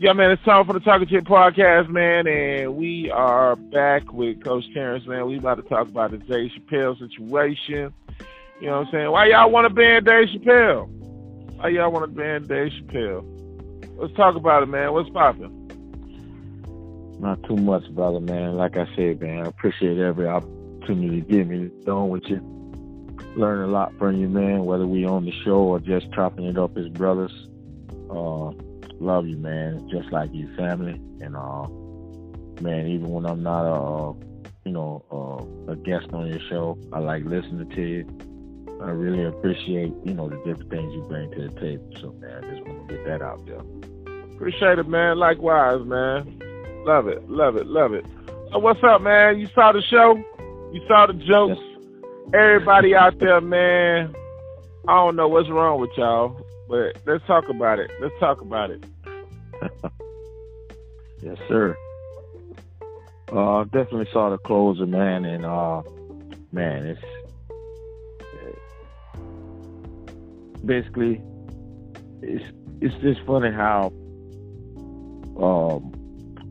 Yeah, man, it's time for the Talking Chit podcast, man, and we are back with Coach Terrance, man. We about to talk about the Dave Chappelle situation. You know what I'm saying? Why y'all want to ban Dave Chappelle? Why y'all want to ban Dave Chappelle? Let's talk about it, man. What's popping? Not too much, brother, man. Like I said, man, I appreciate every opportunity to give me on with you. Learn a lot from you, man, whether we on the show or just chopping it up as brothers. Uh, love you, man. Just like you, family. And uh, man, even when I'm not a, uh, you know, uh, a guest on your show, I like listening to you. I really appreciate, you know, the different things you bring to the table. So, man, I just want to get that out there. Appreciate it, man. Likewise, man. Love it, love it, love it. So, what's up, man? You saw the show? You saw the jokes? Yes. Everybody out there, man. I don't know what's wrong with y'all, but let's talk about it. Let's talk about it. yes, sir. Uh, definitely saw the closer, man, and uh, man, it's basically it's it's just funny how um,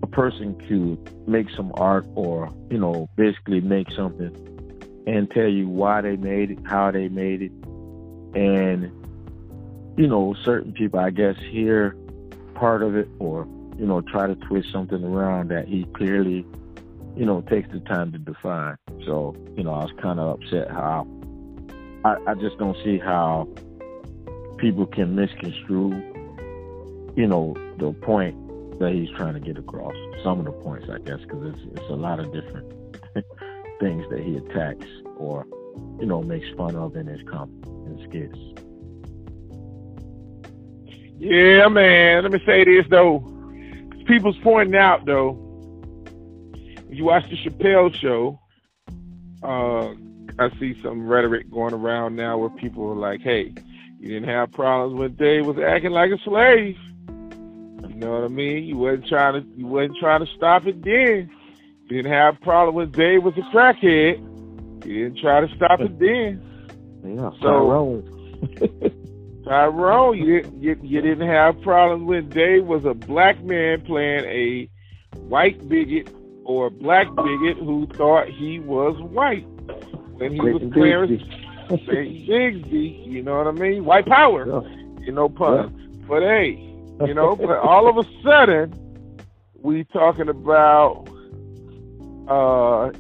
a person could make some art or you know basically make something and tell you why they made it, how they made it, and you know certain people I guess hear part of it or you know try to twist something around that he clearly you know takes the time to define. So you know I was kind of upset how I, I just don't see how people can misconstrue, you know, the point that he's trying to get across. Some of the points, I guess, because it's it's a lot of different things that he attacks or, you know, makes fun of in his com in skits. Yeah, man. Let me say this though. People's pointing out though. If you watch the Chappelle show, uh, I see some rhetoric going around now where people are like, "Hey, you didn't have problems when Dave was acting like a slave. You know what I mean? You wasn't trying to you wasn't trying to stop it then. You didn't have a problem when Dave was a crackhead. You didn't try to stop it then. Yeah, so Tyrone, you, you you didn't have problems when Dave was a black man playing a white bigot or a black bigot who thought he was white when he was playing Clay Bigsby, you know what I mean? White power, yeah. you know, pun. Yeah. But hey, you know, but all of a sudden, we talking about uh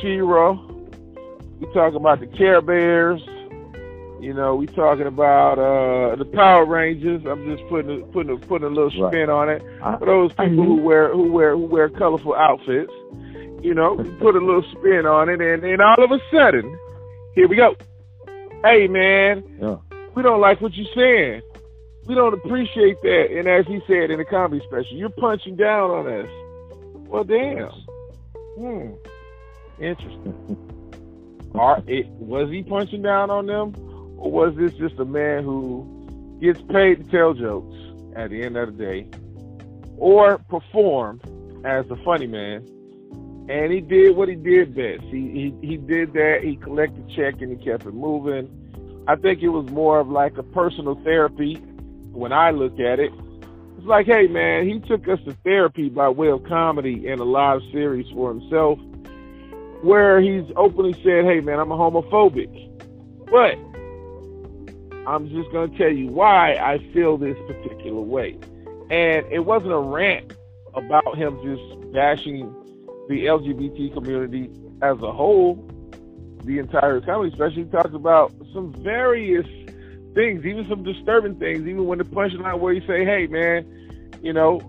She-Ra. We talking about the Care Bears. You know, we talking about uh the Power Rangers. I'm just putting a, putting a, putting a little spin right. on it for those people who wear who wear who wear colorful outfits. You know, put a little spin on it, and then all of a sudden, here we go. Hey, man, yeah. we don't like what you're saying. We don't appreciate that. And as he said in the comedy special, you're punching down on us. Well, damn. Hmm. Interesting. Are it was he punching down on them, or was this just a man who gets paid to tell jokes at the end of the day, or perform as a funny man and he did what he did best. He, he he did that. He collected check and he kept it moving. I think it was more of like a personal therapy when I look at it. It's like, hey man, he took us to therapy by way of comedy in a live series for himself, where he's openly said, "Hey man, I'm a homophobic," but I'm just gonna tell you why I feel this particular way. And it wasn't a rant about him just bashing the LGBT community as a whole, the entire comedy especially talks about some various things, even some disturbing things, even when the punchline where you say, hey, man, you know,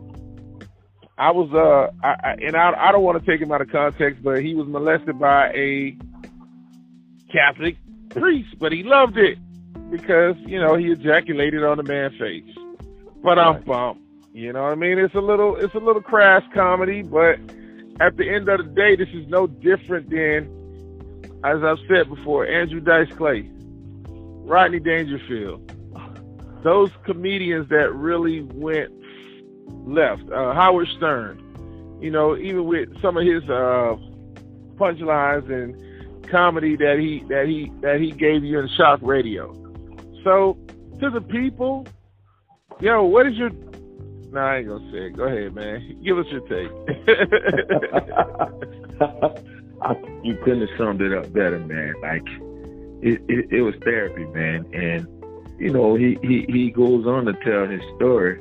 I was, uh, I, I, and I, I don't want to take him out of context, but he was molested by a Catholic priest, but he loved it because, you know, he ejaculated on the man's face. But I'm bump. You know what I mean? It's a little, it's a little crass comedy, but at the end of the day, this is no different than, as I've said before, Andrew Dice Clay, Rodney Dangerfield, those comedians that really went left. Uh, Howard Stern, you know, even with some of his uh, punchlines and comedy that he that he that he gave you in shock radio. So to the people, yo, what is your nah, I ain't gonna say it. Go ahead, man. Give us your take. I, you couldn't have summed it up better, man. Like it, it, it was therapy, man, and you know he he he goes on to tell his story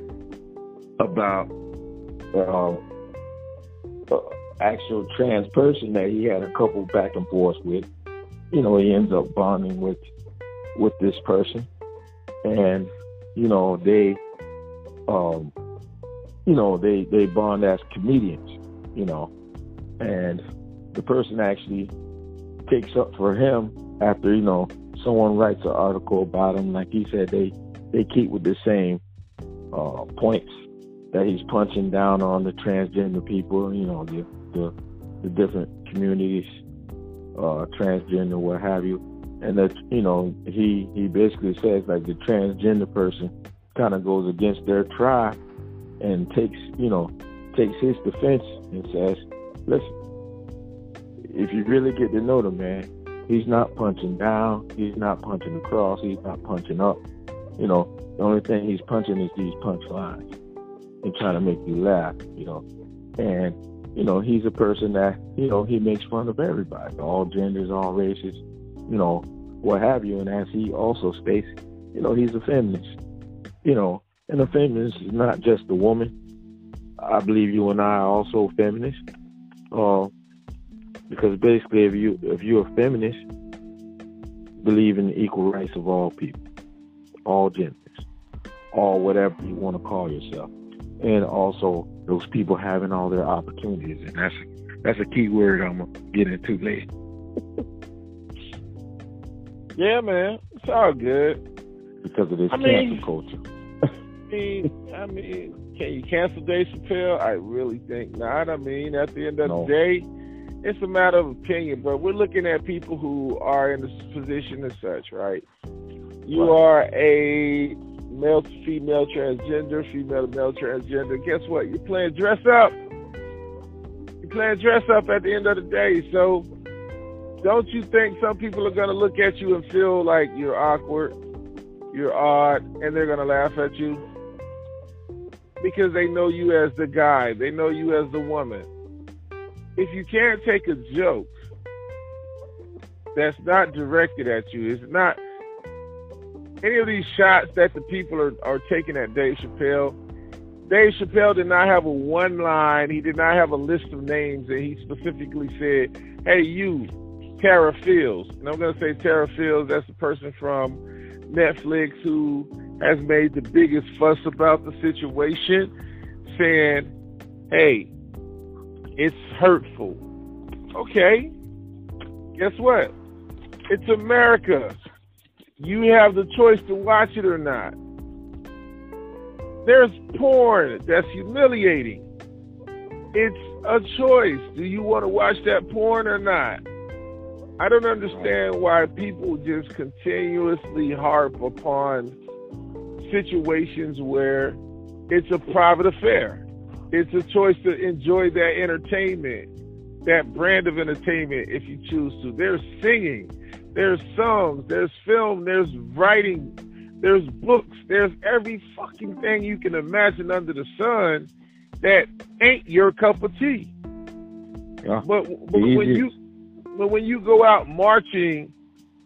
about um, uh, actual trans person that he had a couple back and forth with. You know, he ends up bonding with with this person, and you know they, um, you know they they bond as comedians. You know, and the person actually takes up for him after you know someone writes an article about him. Like he said, they they keep with the same uh, points that he's punching down on the transgender people. You know the the, the different communities, uh, transgender, what have you. And that you know he he basically says like the transgender person kind of goes against their tribe and takes you know takes his defense and says, listen, if you really get to know the man, he's not punching down, he's not punching across, he's not punching up. You know, the only thing he's punching is these punch lines and trying to make you laugh, you know. And, you know, he's a person that, you know, he makes fun of everybody, all genders, all races, you know, what have you. And as he also states, you know, he's a feminist. You know, and a feminist is not just a woman. I believe you and I are also feminists. Uh, because basically, if you if you're a feminist, believe in the equal rights of all people, all genders, all whatever you want to call yourself, and also those people having all their opportunities, and that's that's a key word I'm gonna get into later. yeah, man, it's all good because of this I cancel mean, culture. I mean, I mean, can you cancel Dave Chappelle? I really think not. I mean, at the end of No. the day it's a matter of opinion, but we're looking at people who are in this position as such, right? You Right. are a male to female transgender, female to male transgender. Guess what? You're playing dress up. You're playing dress up at the end of the day. So don't you think some people are going to look at you and feel like you're awkward, you're odd, and they're going to laugh at you? Because they know you as the guy, they know you as the woman if you can't take a joke that's not directed at you, it's not any of these shots that the people are, are taking at Dave Chappelle. Dave Chappelle did not have a one line, he did not have a list of names, and he specifically said, Hey, you, Terra Fields. And I'm going to say Terra Fields, that's the person from Netflix who has made the biggest fuss about the situation, saying, Hey, it's hurtful. Okay. Guess what? It's America. You have the choice to watch it or not. There's porn that's humiliating. It's a choice. Do you want to watch that porn or not? I don't understand why people just continuously harp upon situations where it's a private affair. It's a choice to enjoy that entertainment, that brand of entertainment if you choose to. There's singing, there's songs, there's film, there's writing, there's books, there's every fucking thing you can imagine under the sun that ain't your cup of tea. Yeah. But, but when you but when you go out marching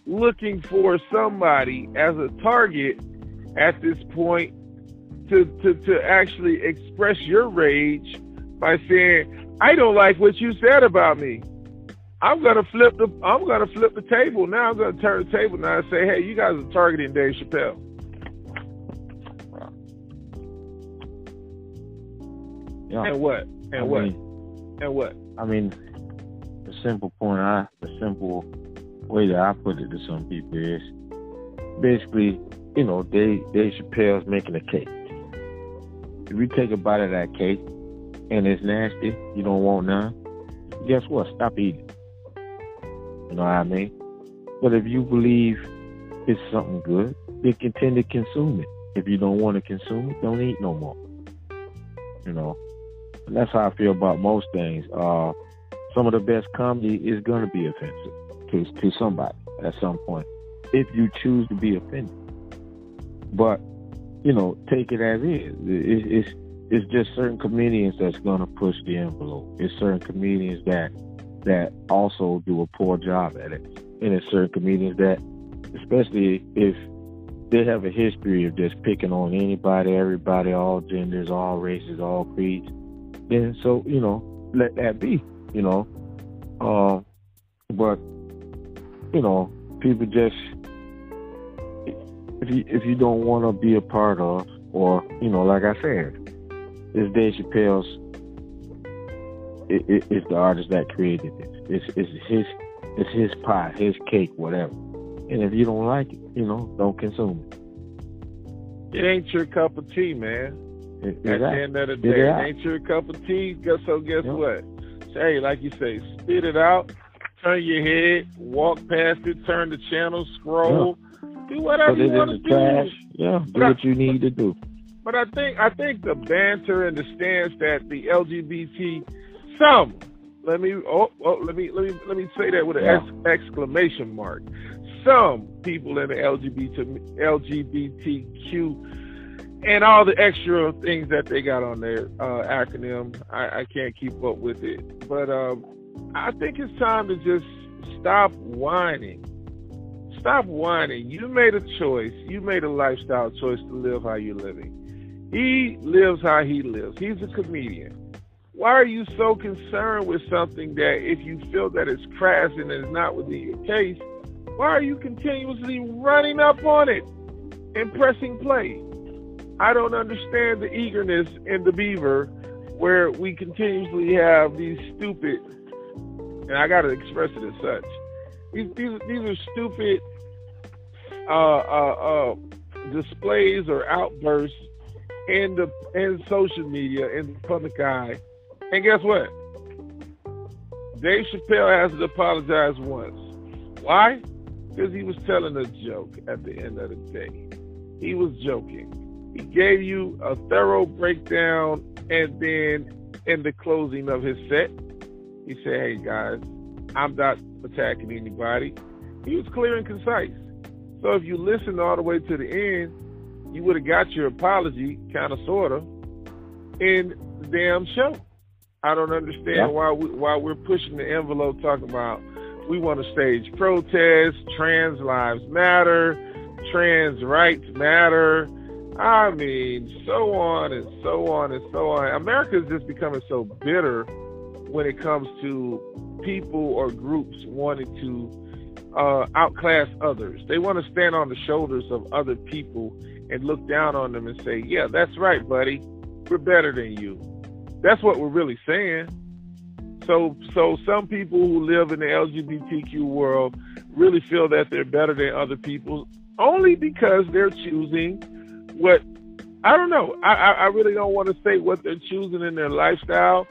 looking for somebody as a target at this point to, to, to actually express your rage by saying, I don't like what you said about me. I'm gonna flip the I'm gonna flip the table. Now I'm gonna turn the table now and say, hey, you guys are targeting Dave Chappelle. Yeah. And what? And I what? mean, and what? I mean, simple point, I the simple way that I put it to some people is basically, you know, Dave, Dave Chappelle's making a cake. If you take a bite of that cake and it's nasty, you don't want none. Guess what? Stop eating. You know what I mean? But if you believe it's something good, then continue to consume it. If you don't want to consume it, don't eat no more. You know, and that's how I feel about most things. Uh, some of the best comedy is going to be offensive to to somebody at some point if you choose to be offended. But you know, take it as is. It, it's it's just certain comedians that's gonna push the envelope. It's certain comedians that that also do a poor job at it, and it's certain comedians that, especially if they have a history of just picking on anybody, everybody, all genders, all races, all creeds, then so you know let that be, you know. Uh, but you know, people just if you if you don't want to be a part of, or you know, like I said, it's Dave Chappelle's. It, it, it's the artist that created it. It's it's his it's his pie, his cake, whatever. And if you don't like it, you know, don't consume it. It ain't your cup of tea, man. It, At the end of the day, it, ain't your cup of tea. So guess yep. what? Hey, like you say, spit it out, turn your head, walk past it, turn the channel, scroll, do whatever you want to do. Trash. Yeah, do but what I, you need to do. But I think I think the banter and the stance that the LGBT some let me oh, oh let me let me let me say that with an yeah. ex, exclamation mark. Some people in the LGBT LGBTQ and all the extra things that they got on their uh, acronym, I, I, can't keep up with it. But um, I think it's time to just stop whining. Stop whining. You made a choice. You made a lifestyle choice to live how you're living. He lives how he lives. He's a comedian. Why are you so concerned with something that if you feel that it's crass and it's not within your case, why are you continuously running up on it and pressing play? I don't understand the eagerness in the beaver where we continuously have these stupid, and I got to express it as such. These, these, these are stupid uh, uh, uh, displays or outbursts in the in social media in the public eye. And guess what? Dave Chappelle has to apologize once. Why? Because he was telling a joke at the end of the day. He was joking. He gave you a thorough breakdown, and then in the closing of his set, he said, Hey guys, I'm not attacking anybody. He was clear and concise. So if you listen all the way to the end, you would have got your apology, kind of, sort of, in the damn show. I don't understand yeah. why we, why we're pushing the envelope, talking about we want to stage protests, trans lives matter, trans rights matter. I mean, so on and so on and so on. America is just becoming so bitter when it comes to people or groups wanting to uh, outclass others. They want to stand on the shoulders of other people and look down on them and say, "Yeah, that's right, buddy. We're better than you." That's what we're really saying. So, so some people who live in the LGBTQ world really feel that they're better than other people only because they're choosing what I don't know. I, I really don't want to say what they're choosing in their lifestyle,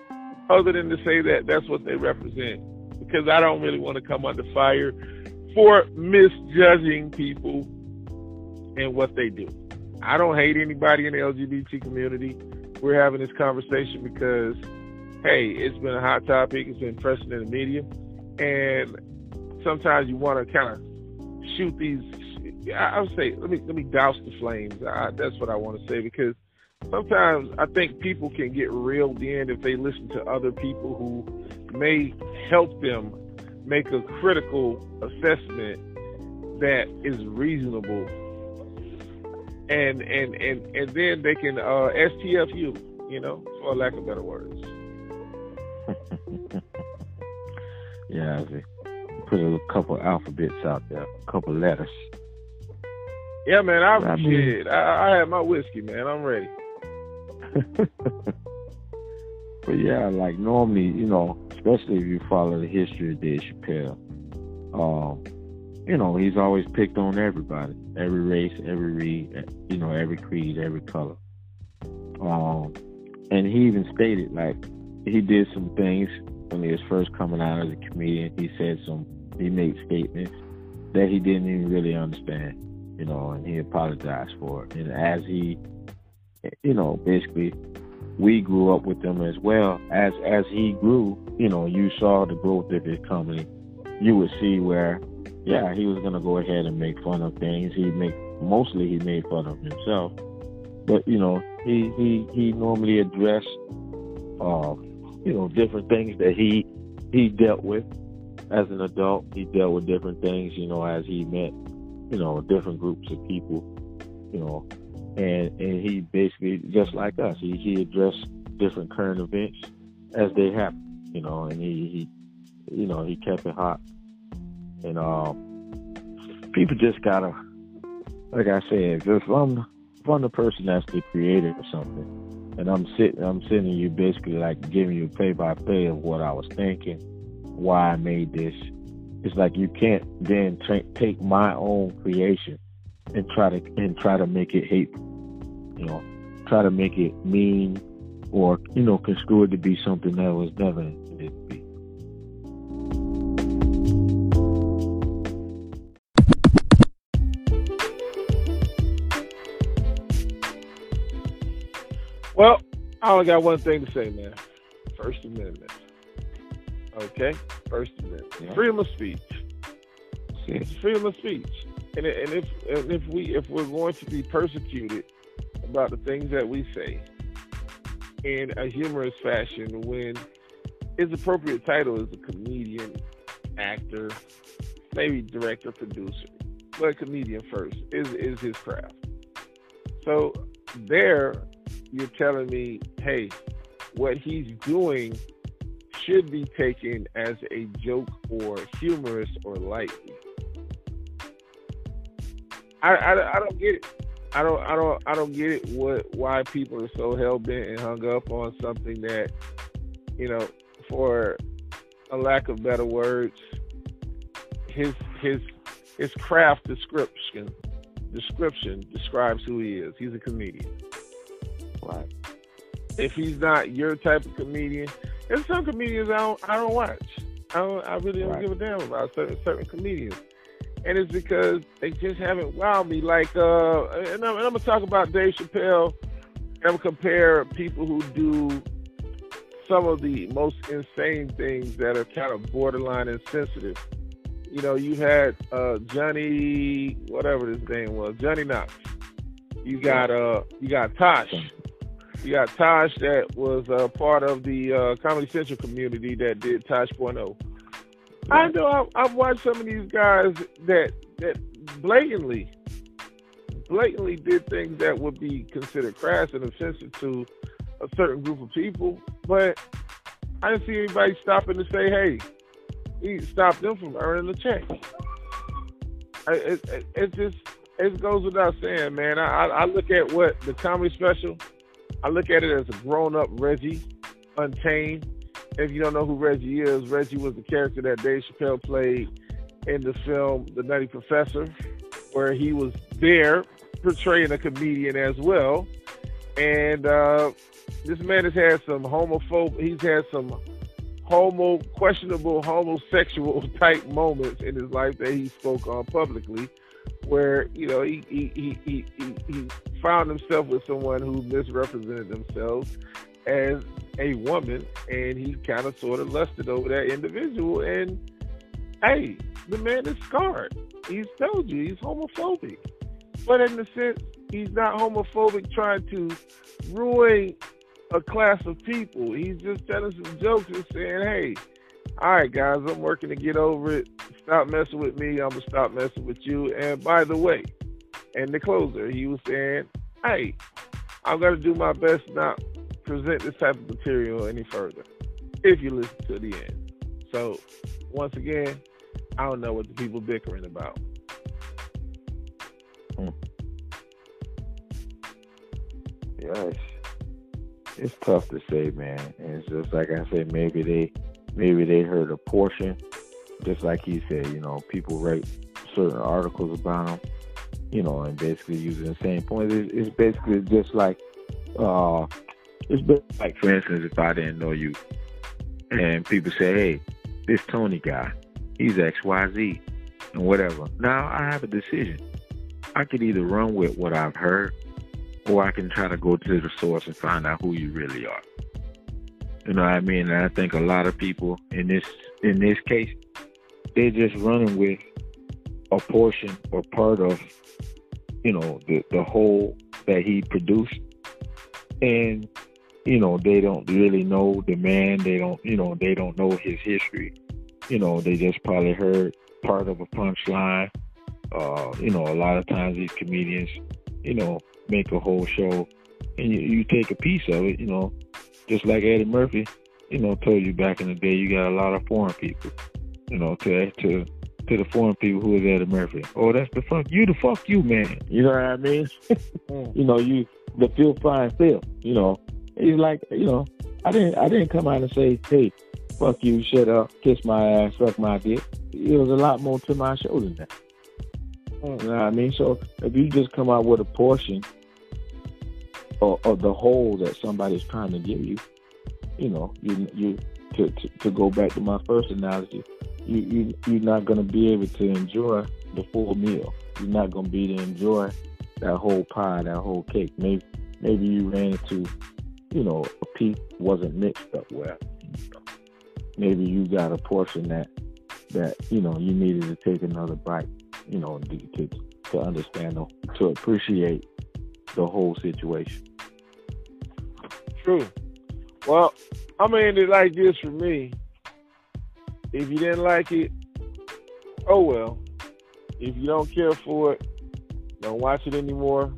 other than to say that that's what they represent. Because I don't really want to come under fire for misjudging people and what they do. I don't hate anybody in the LGBT community. We're having this conversation because, hey, it's been a hot topic. It's been pressing in the media, and sometimes you want to kind of shoot these. I would say, let me let me douse the flames. I, that's what I want to say because sometimes I think people can get reeled in if they listen to other people who may help them make a critical assessment that is reasonable and and and and then they can uh, STF you, know, for lack of better words. yeah, put a couple alphabets out there, a couple letters. Yeah, man, I, I mean, I, I have my whiskey, man. I'm ready. but yeah, like normally, you know, especially if you follow the history of Dave Chappelle, um, you know, he's always picked on everybody, every race, every reed, you know, every creed, every color. Um, and he even stated like he did some things when he was first coming out as a comedian. He said some, he made statements that he didn't even really understand, you know, and he apologized for it. And as he, you know, basically, we grew up with him as well. As as he grew, you know, you saw the growth of his company. You would see where yeah, he was gonna go ahead and make fun of things. He make mostly he made fun of himself, but you know, he he he normally addressed, uh, you know, different things that he he dealt with as an adult. He dealt with different things, you know, as he met, you know, different groups of people, you know, and and he basically just like us, he he addressed different current events as they happen, you know, and he he you know he kept it hot, and um, people just gotta, like I said, if I'm if I'm the person that's the creator or something, and I'm sitting I'm sending you basically like giving you play by play of what I was thinking, why I made this. It's like you can't then tra- take my own creation and try to and try to make it hate, you know, try to make it mean or you know construe it to be something that was never intended to be. Well, I only got one thing to say, man. First Amendment. Okay? First Amendment. Yeah. Freedom of speech. It's freedom of speech. And, and if and if we if we're going to be persecuted about the things that we say in a humorous fashion when his appropriate title is a comedian, actor, maybe director, producer, but comedian first is is his craft. So there you're telling me, hey, what he's doing should be taken as a joke or humorous or lightly. I, I, I don't get it. I don't I don't I don't get it what why people are so hell bent and hung up on something that, you know, for a lack of better words, his his his craft description description describes who he is. He's a comedian. Right. If he's not your type of comedian, there's some comedians I don't I don't watch. I don't I really don't right. give a damn about certain certain comedians. And it's because they just haven't wowed me. Like uh and I'm, and I'm gonna talk about Dave Chappelle and I'm compare people who do some of the most insane things that are kind of borderline insensitive. You know, you had uh, Johnny, whatever his name was, Johnny Knox. You got uh, you got Tosh. You got Tosh that was uh, part of the uh, Comedy Central community that did Tosh.0. I know I, I've watched some of these guys that that blatantly, blatantly did things that would be considered crass and offensive to a certain group of people, but I didn't see anybody stopping to say, "Hey, he stop them from earning a check." It, it, it just it goes without saying, man. I, I look at what the comedy special I look at it as a grown up Reggie, Untamed. If you don't know who Reggie is, Reggie was the character that Dave Chappelle played in the film The Nutty Professor, where he was there portraying a comedian as well. And uh, this man has had some homophobic, he's had some homo, questionable homosexual type moments in his life that he spoke on publicly where you know he he, he he he found himself with someone who misrepresented themselves as a woman, and he kind of sort of lusted over that individual. And hey, the man is scarred. He's told you he's homophobic, but in the sense he's not homophobic trying to ruin a class of people. He's just telling some jokes and saying, "Hey, all right, guys, I'm working to get over it. Stop messing with me. I'm gonna stop messing with you. And by the way, and the closer, he was saying, "Hey, I'm gonna do my best not present this type of material any further. If you listen to the end." So, once again, I don't know what the people bickering about. Hmm. Yes, it's tough to say, man. And it's just like I said, maybe they maybe they heard a portion, just like he said, you know, people write certain articles about him, you know, and basically using the same point. It's, basically just like, uh, it's like, for instance, if I didn't know you, and people say, hey, this Tony guy, he's X, Y, Z, and whatever. Now I have a decision. I could either run with what I've heard, or I can try to go to the source and find out who you really are. You know what I mean? And I think a lot of people in this in this case, they're just running with a portion or part of, you know, the the whole that he produced, and you know they don't really know the man. They don't, you know, they don't know his history. You know, they just probably heard part of a punchline. Uh, you know, a lot of times these comedians, you know, make a whole show, and you, you take a piece of it. You know, just like Eddie Murphy, you know, told you back in the day, you got a lot of foreign people. You know, to to to the foreign people who is Eddie Murphy. Oh, that's the fuck you, the fuck you, man. You know what I mean? mm. You know, you the feel fine feel. You know, he's like, you know, I didn't I didn't come out and say, hey, fuck you, shut up, kiss my ass, suck my dick. It was a lot more to my show than that. Mm. You know what I mean? So if you just come out with a portion of, of the whole that somebody's trying to give you, you know, you you to, to, to go back to my first analogy, you, you you're not going to be able to enjoy the full meal. You're not going to be to enjoy that whole pie, that whole cake. Maybe maybe you ran into, you know, a piece wasn't mixed up well. Maybe you got a portion that that you know you needed to take another bite. You know, to to, to understand to appreciate the whole situation. True. Well, I'm gonna end it like this for me. If you didn't like it, oh well. If you don't care for it, don't watch it anymore.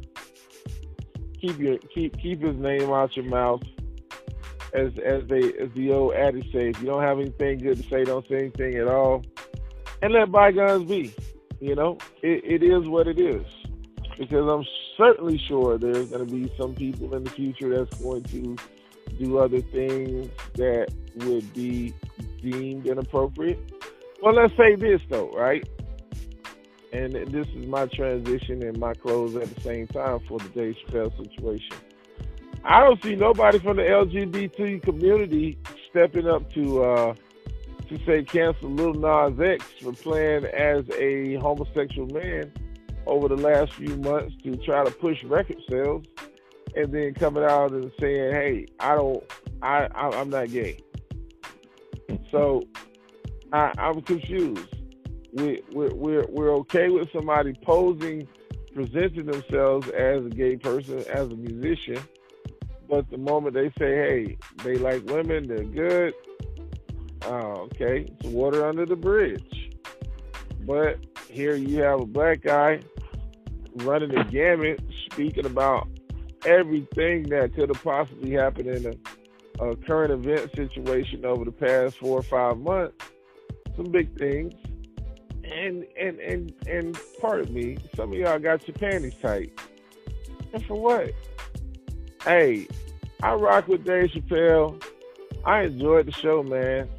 Keep your keep keep his name out your mouth. As as they as the old adage say, if you don't have anything good to say, don't say anything at all. And let bygones be. You know, it, it is what it is. Because I'm certainly sure there's going to be some people in the future that's going to do other things that would be deemed inappropriate. Well, let's say this though, right? And this is my transition and my close at the same time for the Dave Chappelle situation. I don't see nobody from the LGBT community stepping up to uh, to say cancel Lil Nas X for playing as a homosexual man over the last few months to try to push record sales, and then coming out and saying, "Hey, I don't, I, I I'm not gay." So I, I'm confused. We, we're, we're, we're okay with somebody posing, presenting themselves as a gay person, as a musician, but the moment they say, hey, they like women, they're good, uh, okay, it's water under the bridge. But here you have a black guy running the gamut, speaking about everything that could have possibly happened in a a current event situation over the past four or five months, some big things. And and and and part of me, some of y'all got your panties tight. And for what? Hey, I rock with Dave Chappelle. I enjoyed the show, man.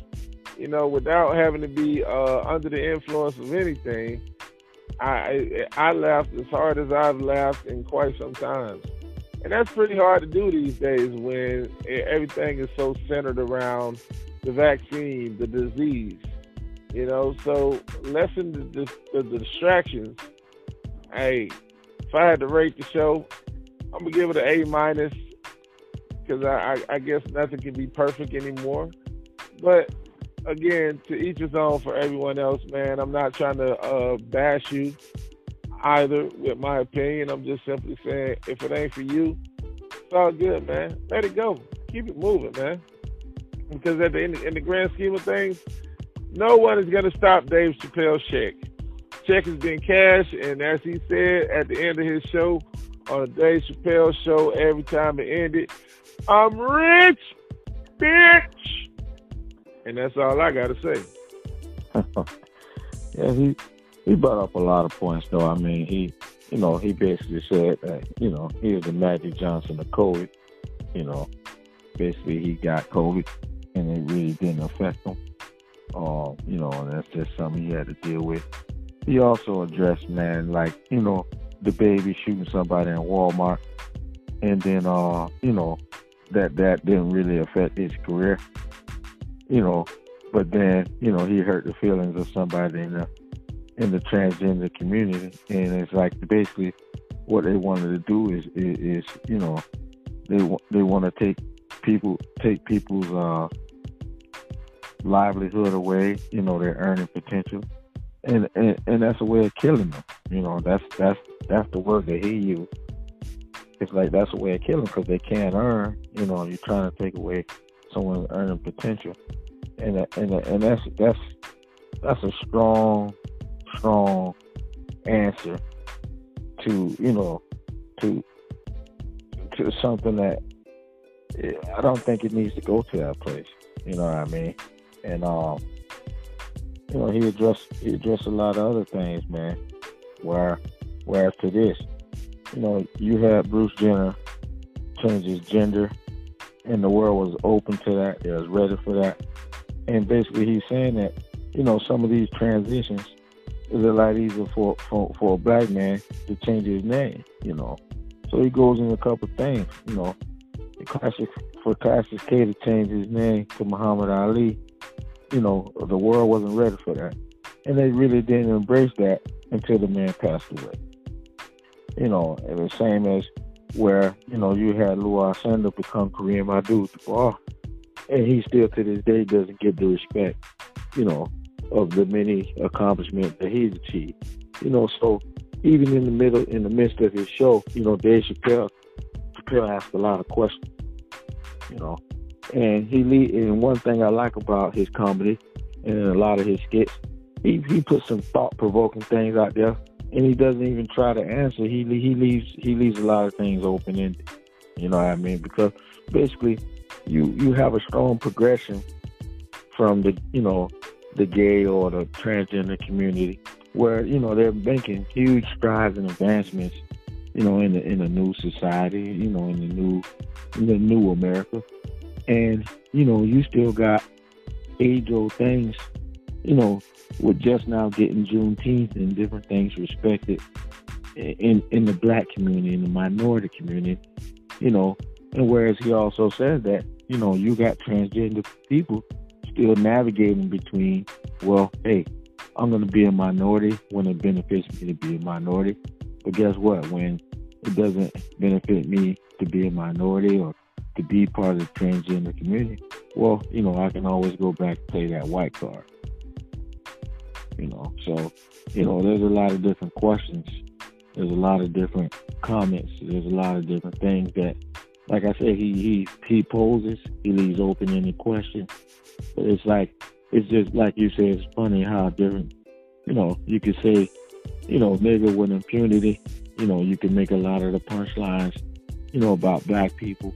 You know, without having to be uh, under the influence of anything, I I laughed as hard as I've laughed in quite some time. And that's pretty hard to do these days when everything is so centered around the vaccine, the disease. You know, so lessen the, the, the, distractions. Hey, if I had to rate the show, I'm gonna give it an A minus because I, I, I guess nothing can be perfect anymore. But again, to each his own for everyone else, man. I'm not trying to uh, bash you either with my opinion. I'm just simply saying if it ain't for you, it's all good, man. Let it go. Keep it moving, man. Because at the end, in the grand scheme of things, no one is gonna stop Dave Chappelle's check. Check has been cashed, and as he said at the end of his show on the Dave Chappelle show, every time it ended, I'm rich, bitch. And that's all I gotta say. yeah, he he brought up a lot of points, though. I mean, he, you know, he basically said that, you know, he was the Magic Johnson of COVID. You know, basically he got COVID and it really didn't affect him. Uh, you know, and that's just something he had to deal with. He also addressed, man, like, you know, DaBaby shooting somebody in Walmart. And then, uh, you know, that that didn't really affect his career. You know, but then, you know, he hurt the feelings of somebody in the in the transgender community, and it's like basically what they wanted to do is is, is you know they they want to take people take people's uh, livelihood away, you know their earning potential, and, and and that's a way of killing them. You know that's that's that's the word that he used. it's like that's a way of killing because they can't earn. You know, you're trying to take away someone's earning potential, and and and that's that's that's a strong, strong answer to you know to to something that I don't think it needs to go to that place. You know what I mean? And um, you know, he addressed he addressed a lot of other things, man. Where whereas to this, you know, you had Bruce Jenner change his gender and the world was open to that, it was ready for that. And basically he's saying that, you know, some of these transitions is a lot easier for, for, for a black man to change his name, you know. So he goes in a couple things, you know. Classic for Cassius Clay to change his name to Muhammad Ali, you know, the world wasn't ready for that. And they really didn't embrace that until the man passed away. You know, and the same as where, you know, you had Lew Alcindor become Kareem Abdul-Jabbar, and he still to this day doesn't get the respect, you know, of the many accomplishments that he's achieved. You know, so even in the middle, in the midst of his show, you know, Dave Chappelle, Chappelle asked a lot of questions, you know, and he lead, and one thing I like about his comedy and a lot of his skits, he he puts some thought provoking things out there, and he doesn't even try to answer. He he leaves he leaves a lot of things open ended. You know what I mean? Because basically, you you have a strong progression from the you know the gay or the transgender community, where you know they're making huge strides and advancements, you know, in the in the new society, you know, in the new in the new America, and you know you still got age old things, you know, with just now getting Juneteenth and different things respected in in the black community, in the minority community, you know, and whereas he also says that, you know, you got transgender people still navigating between, well, hey, I'm going to be a minority when it benefits me to be a minority. But guess what? When it doesn't benefit me to be a minority or to be part of the transgender community, well, you know, I can always go back and play that white card. You know, so, you know, there's a lot of different questions. There's a lot of different comments. There's a lot of different things that, like I said, he he he poses. He leaves open any question. But it's like it's just like you say, It's funny how different. You know, you could say, you know, maybe with impunity. You know, you can make a lot of the punchlines. You know about black people.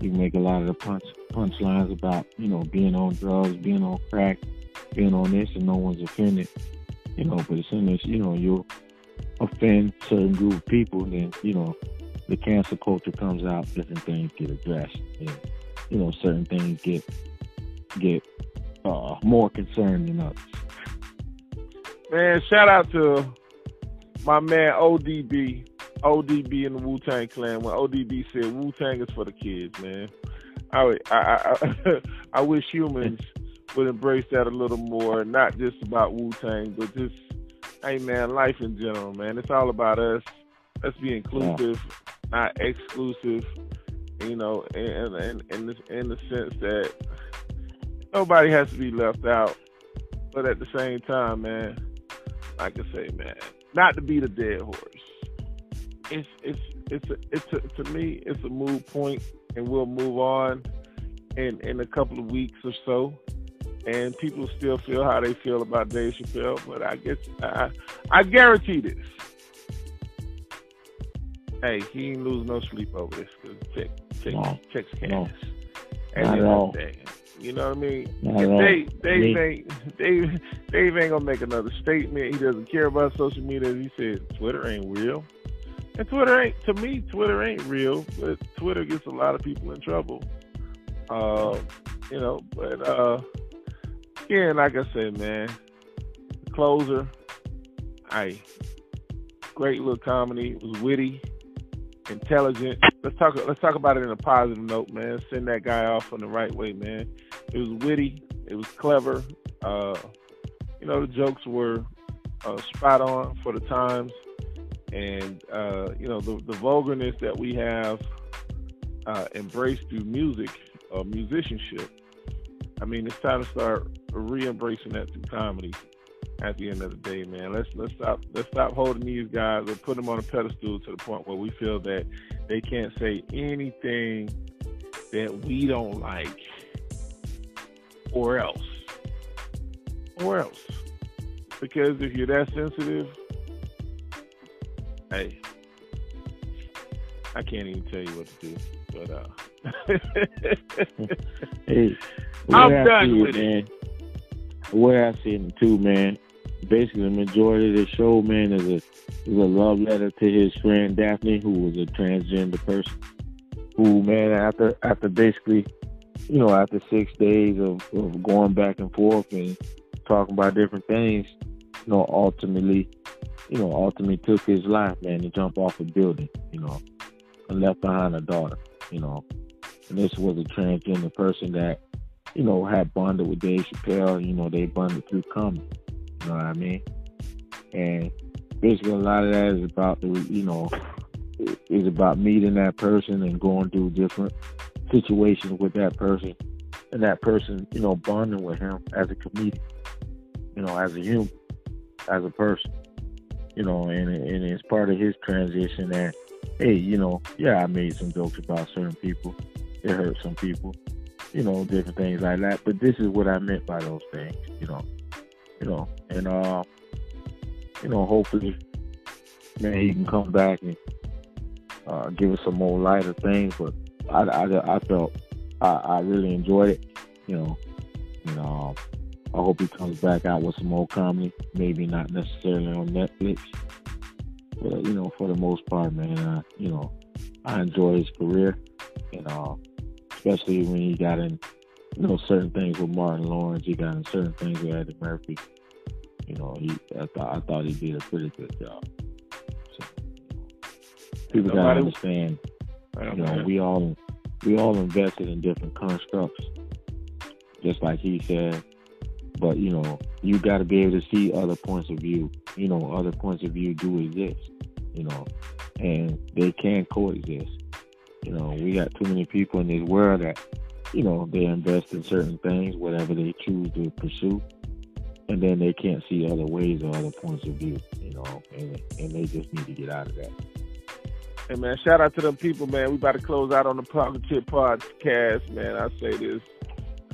You can make a lot of the punch punchlines about you know being on drugs, being on crack, being on this, and no one's offended. You know, but as soon as you know you offend certain group of people, then you know the cancel culture comes out. Different things get addressed, and you know certain things get get uh, more concerned than others. Man, shout out to my man ODB, ODB in the Wu Tang Clan. When ODB said Wu Tang is for the kids, man. I I I, I wish humans would embrace that a little more, not just about Wu Tang, but just hey man, life in general, man. It's all about us. Let's be inclusive, yeah. not exclusive. You know, in in in the, in the sense that nobody has to be left out. But at the same time, man, like I say, man, not to be the dead horse. It's it's it's a, it's a, to me it's a move point, and we'll move on in in a couple of weeks or so. And people still feel how they feel about Dave Chappelle, but I guess I I guarantee this. Hey, he ain't lose no sleep over this because check check no. checks cash. No. And Not at all. You know what I mean? Dave, Dave ain't Dave, Dave ain't gonna make another statement. He doesn't care about social media. He said Twitter ain't real, and Twitter ain't to me. Twitter ain't real, but Twitter gets a lot of people in trouble. Uh, you know, but uh, again, like I said, man, closer. I great little comedy. It was witty, intelligent. Let's talk. Let's talk about it in a positive note, man. Send that guy off on the right way, man. It was witty. It was clever. Uh, you know, the jokes were uh, spot on for the times, and uh, you know the, the vulgarness that we have uh, embraced through music or musicianship. I mean, it's time to start re-embracing that through comedy. at the end of the day, man. Let's let's stop let's stop holding these guys or put them on a pedestal to the point where we feel that they can't say anything that we don't like, or else, or else. Because if you're that sensitive, hey, I can't even tell you what to do. But uh, hey, I'm done with it, man. The I see it too, man. Basically, the majority of the show, man, is a is a love letter to his friend Daphne, who was a transgender person. Who, man, after after basically, you know, after six days of, of going back and forth and talking about different things, you know, ultimately, you know, ultimately took his life, man, to jump off a building, you know, and left behind a daughter, you know. And this was a transgender person that, you know, had bonded with Dave Chappelle. You know, they bonded through comedy. You know what I mean? And basically, a lot of that is about you know, is about meeting that person and going through different situations with that person, and that person, you know, bonding with him as a comedian, you know, as a human, as a person, you know, and and it's part of his transition that, hey, you know, yeah, I made some jokes about certain people, it hurt some people, you know, different things like that. But this is what I meant by those things, you know, you know, and uh, you know, hopefully, man, he can come back and uh, give us some more lighter things. But I, I, I felt I, I really enjoyed it, you know, you know. I hope he comes back out with some more comedy. Maybe not necessarily on Netflix, but you know, for the most part, man, uh, you know, I enjoy his career, and uh, especially when he got in, you know, certain things with Martin Lawrence. He got in certain things with Eddie Murphy. You know, he I thought I thought he did a pretty good job. So people gotta understand. You know, we all we all invested in different constructs, just like he said. But you know, you got to be able to see other points of view. You know, other points of view do exist. You know, and they can coexist. You know, we got too many people in this world that, you know, they invest in certain things, whatever they choose to pursue, and then they can't see other ways or other points of view. You know, and and they just need to get out of that. Hey man, shout out to them people, man. We about to close out on the Pocket Chip podcast, man. I say this,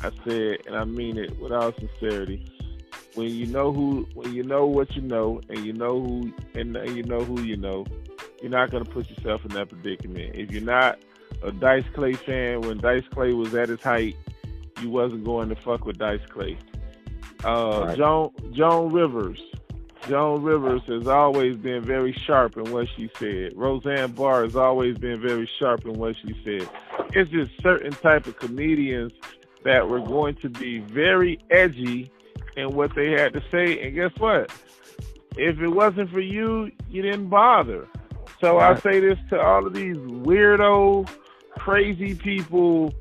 I say it, and I mean it with all sincerity. When you know who, when you know what you know, and you know who, and you know who you know, you're not gonna put yourself in that predicament. If you're not a Dice Clay fan, when Dice Clay was at his height, you wasn't going to fuck with Dice Clay. Uh, right. Joan Joan Rivers, Joan Rivers has always been very sharp in what she said. Roseanne Barr has always been very sharp in what she said. It's just certain type of comedians that were going to be very edgy in what they had to say. And guess what? If it wasn't for you, you didn't bother. So I say this to all of these weirdo, crazy people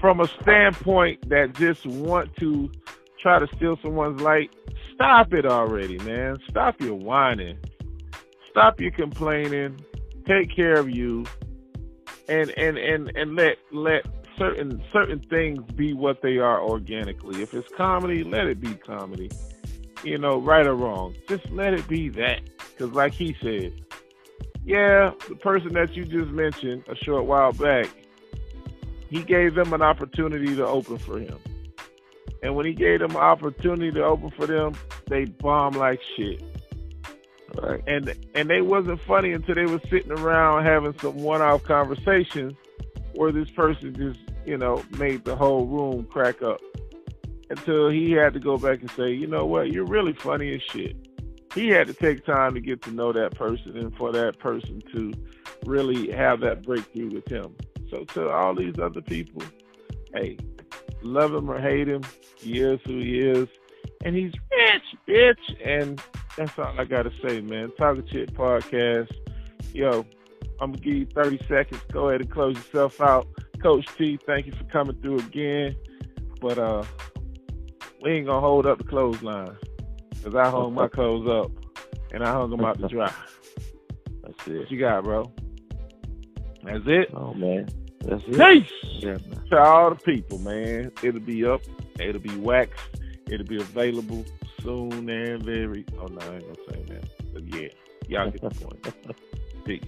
from a standpoint that just want to try to steal someone's light. Stop it already, man. Stop your whining. Stop your complaining. Take care of you. And and and and let let certain certain things be what they are organically. If it's comedy, let it be comedy. You know, right or wrong, just let it be that. Because like he said, yeah, the person that you just mentioned a short while back, he gave them an opportunity to open for him. And when he gave them opportunity to open for them, they bombed like shit. Right. And and they wasn't funny until they were sitting around having some one-off conversations where this person just, you know, made the whole room crack up. Until he had to go back and say, you know what, you're really funny as shit he had to take time to get to know that person and for that person to really have that breakthrough with him. So to all these other people, hey, love him or hate him, he is who he is, and he's rich, bitch. And that's all I gotta say, man. Talking Shit podcast. Yo, I'm gonna give you 30 seconds. Go ahead and close yourself out. Coach T, thank you for coming through again. But uh we ain't gonna hold up the clothesline. Cause I hung my clothes up and I hung them out to dry. That's it. What you got, bro? That's it. Oh man, that's it. Peace yeah, to all the people, man. It'll be up. It'll be waxed. It'll be available soon and very. Oh no, I ain't gonna say that. But yeah, y'all get the point. Peace.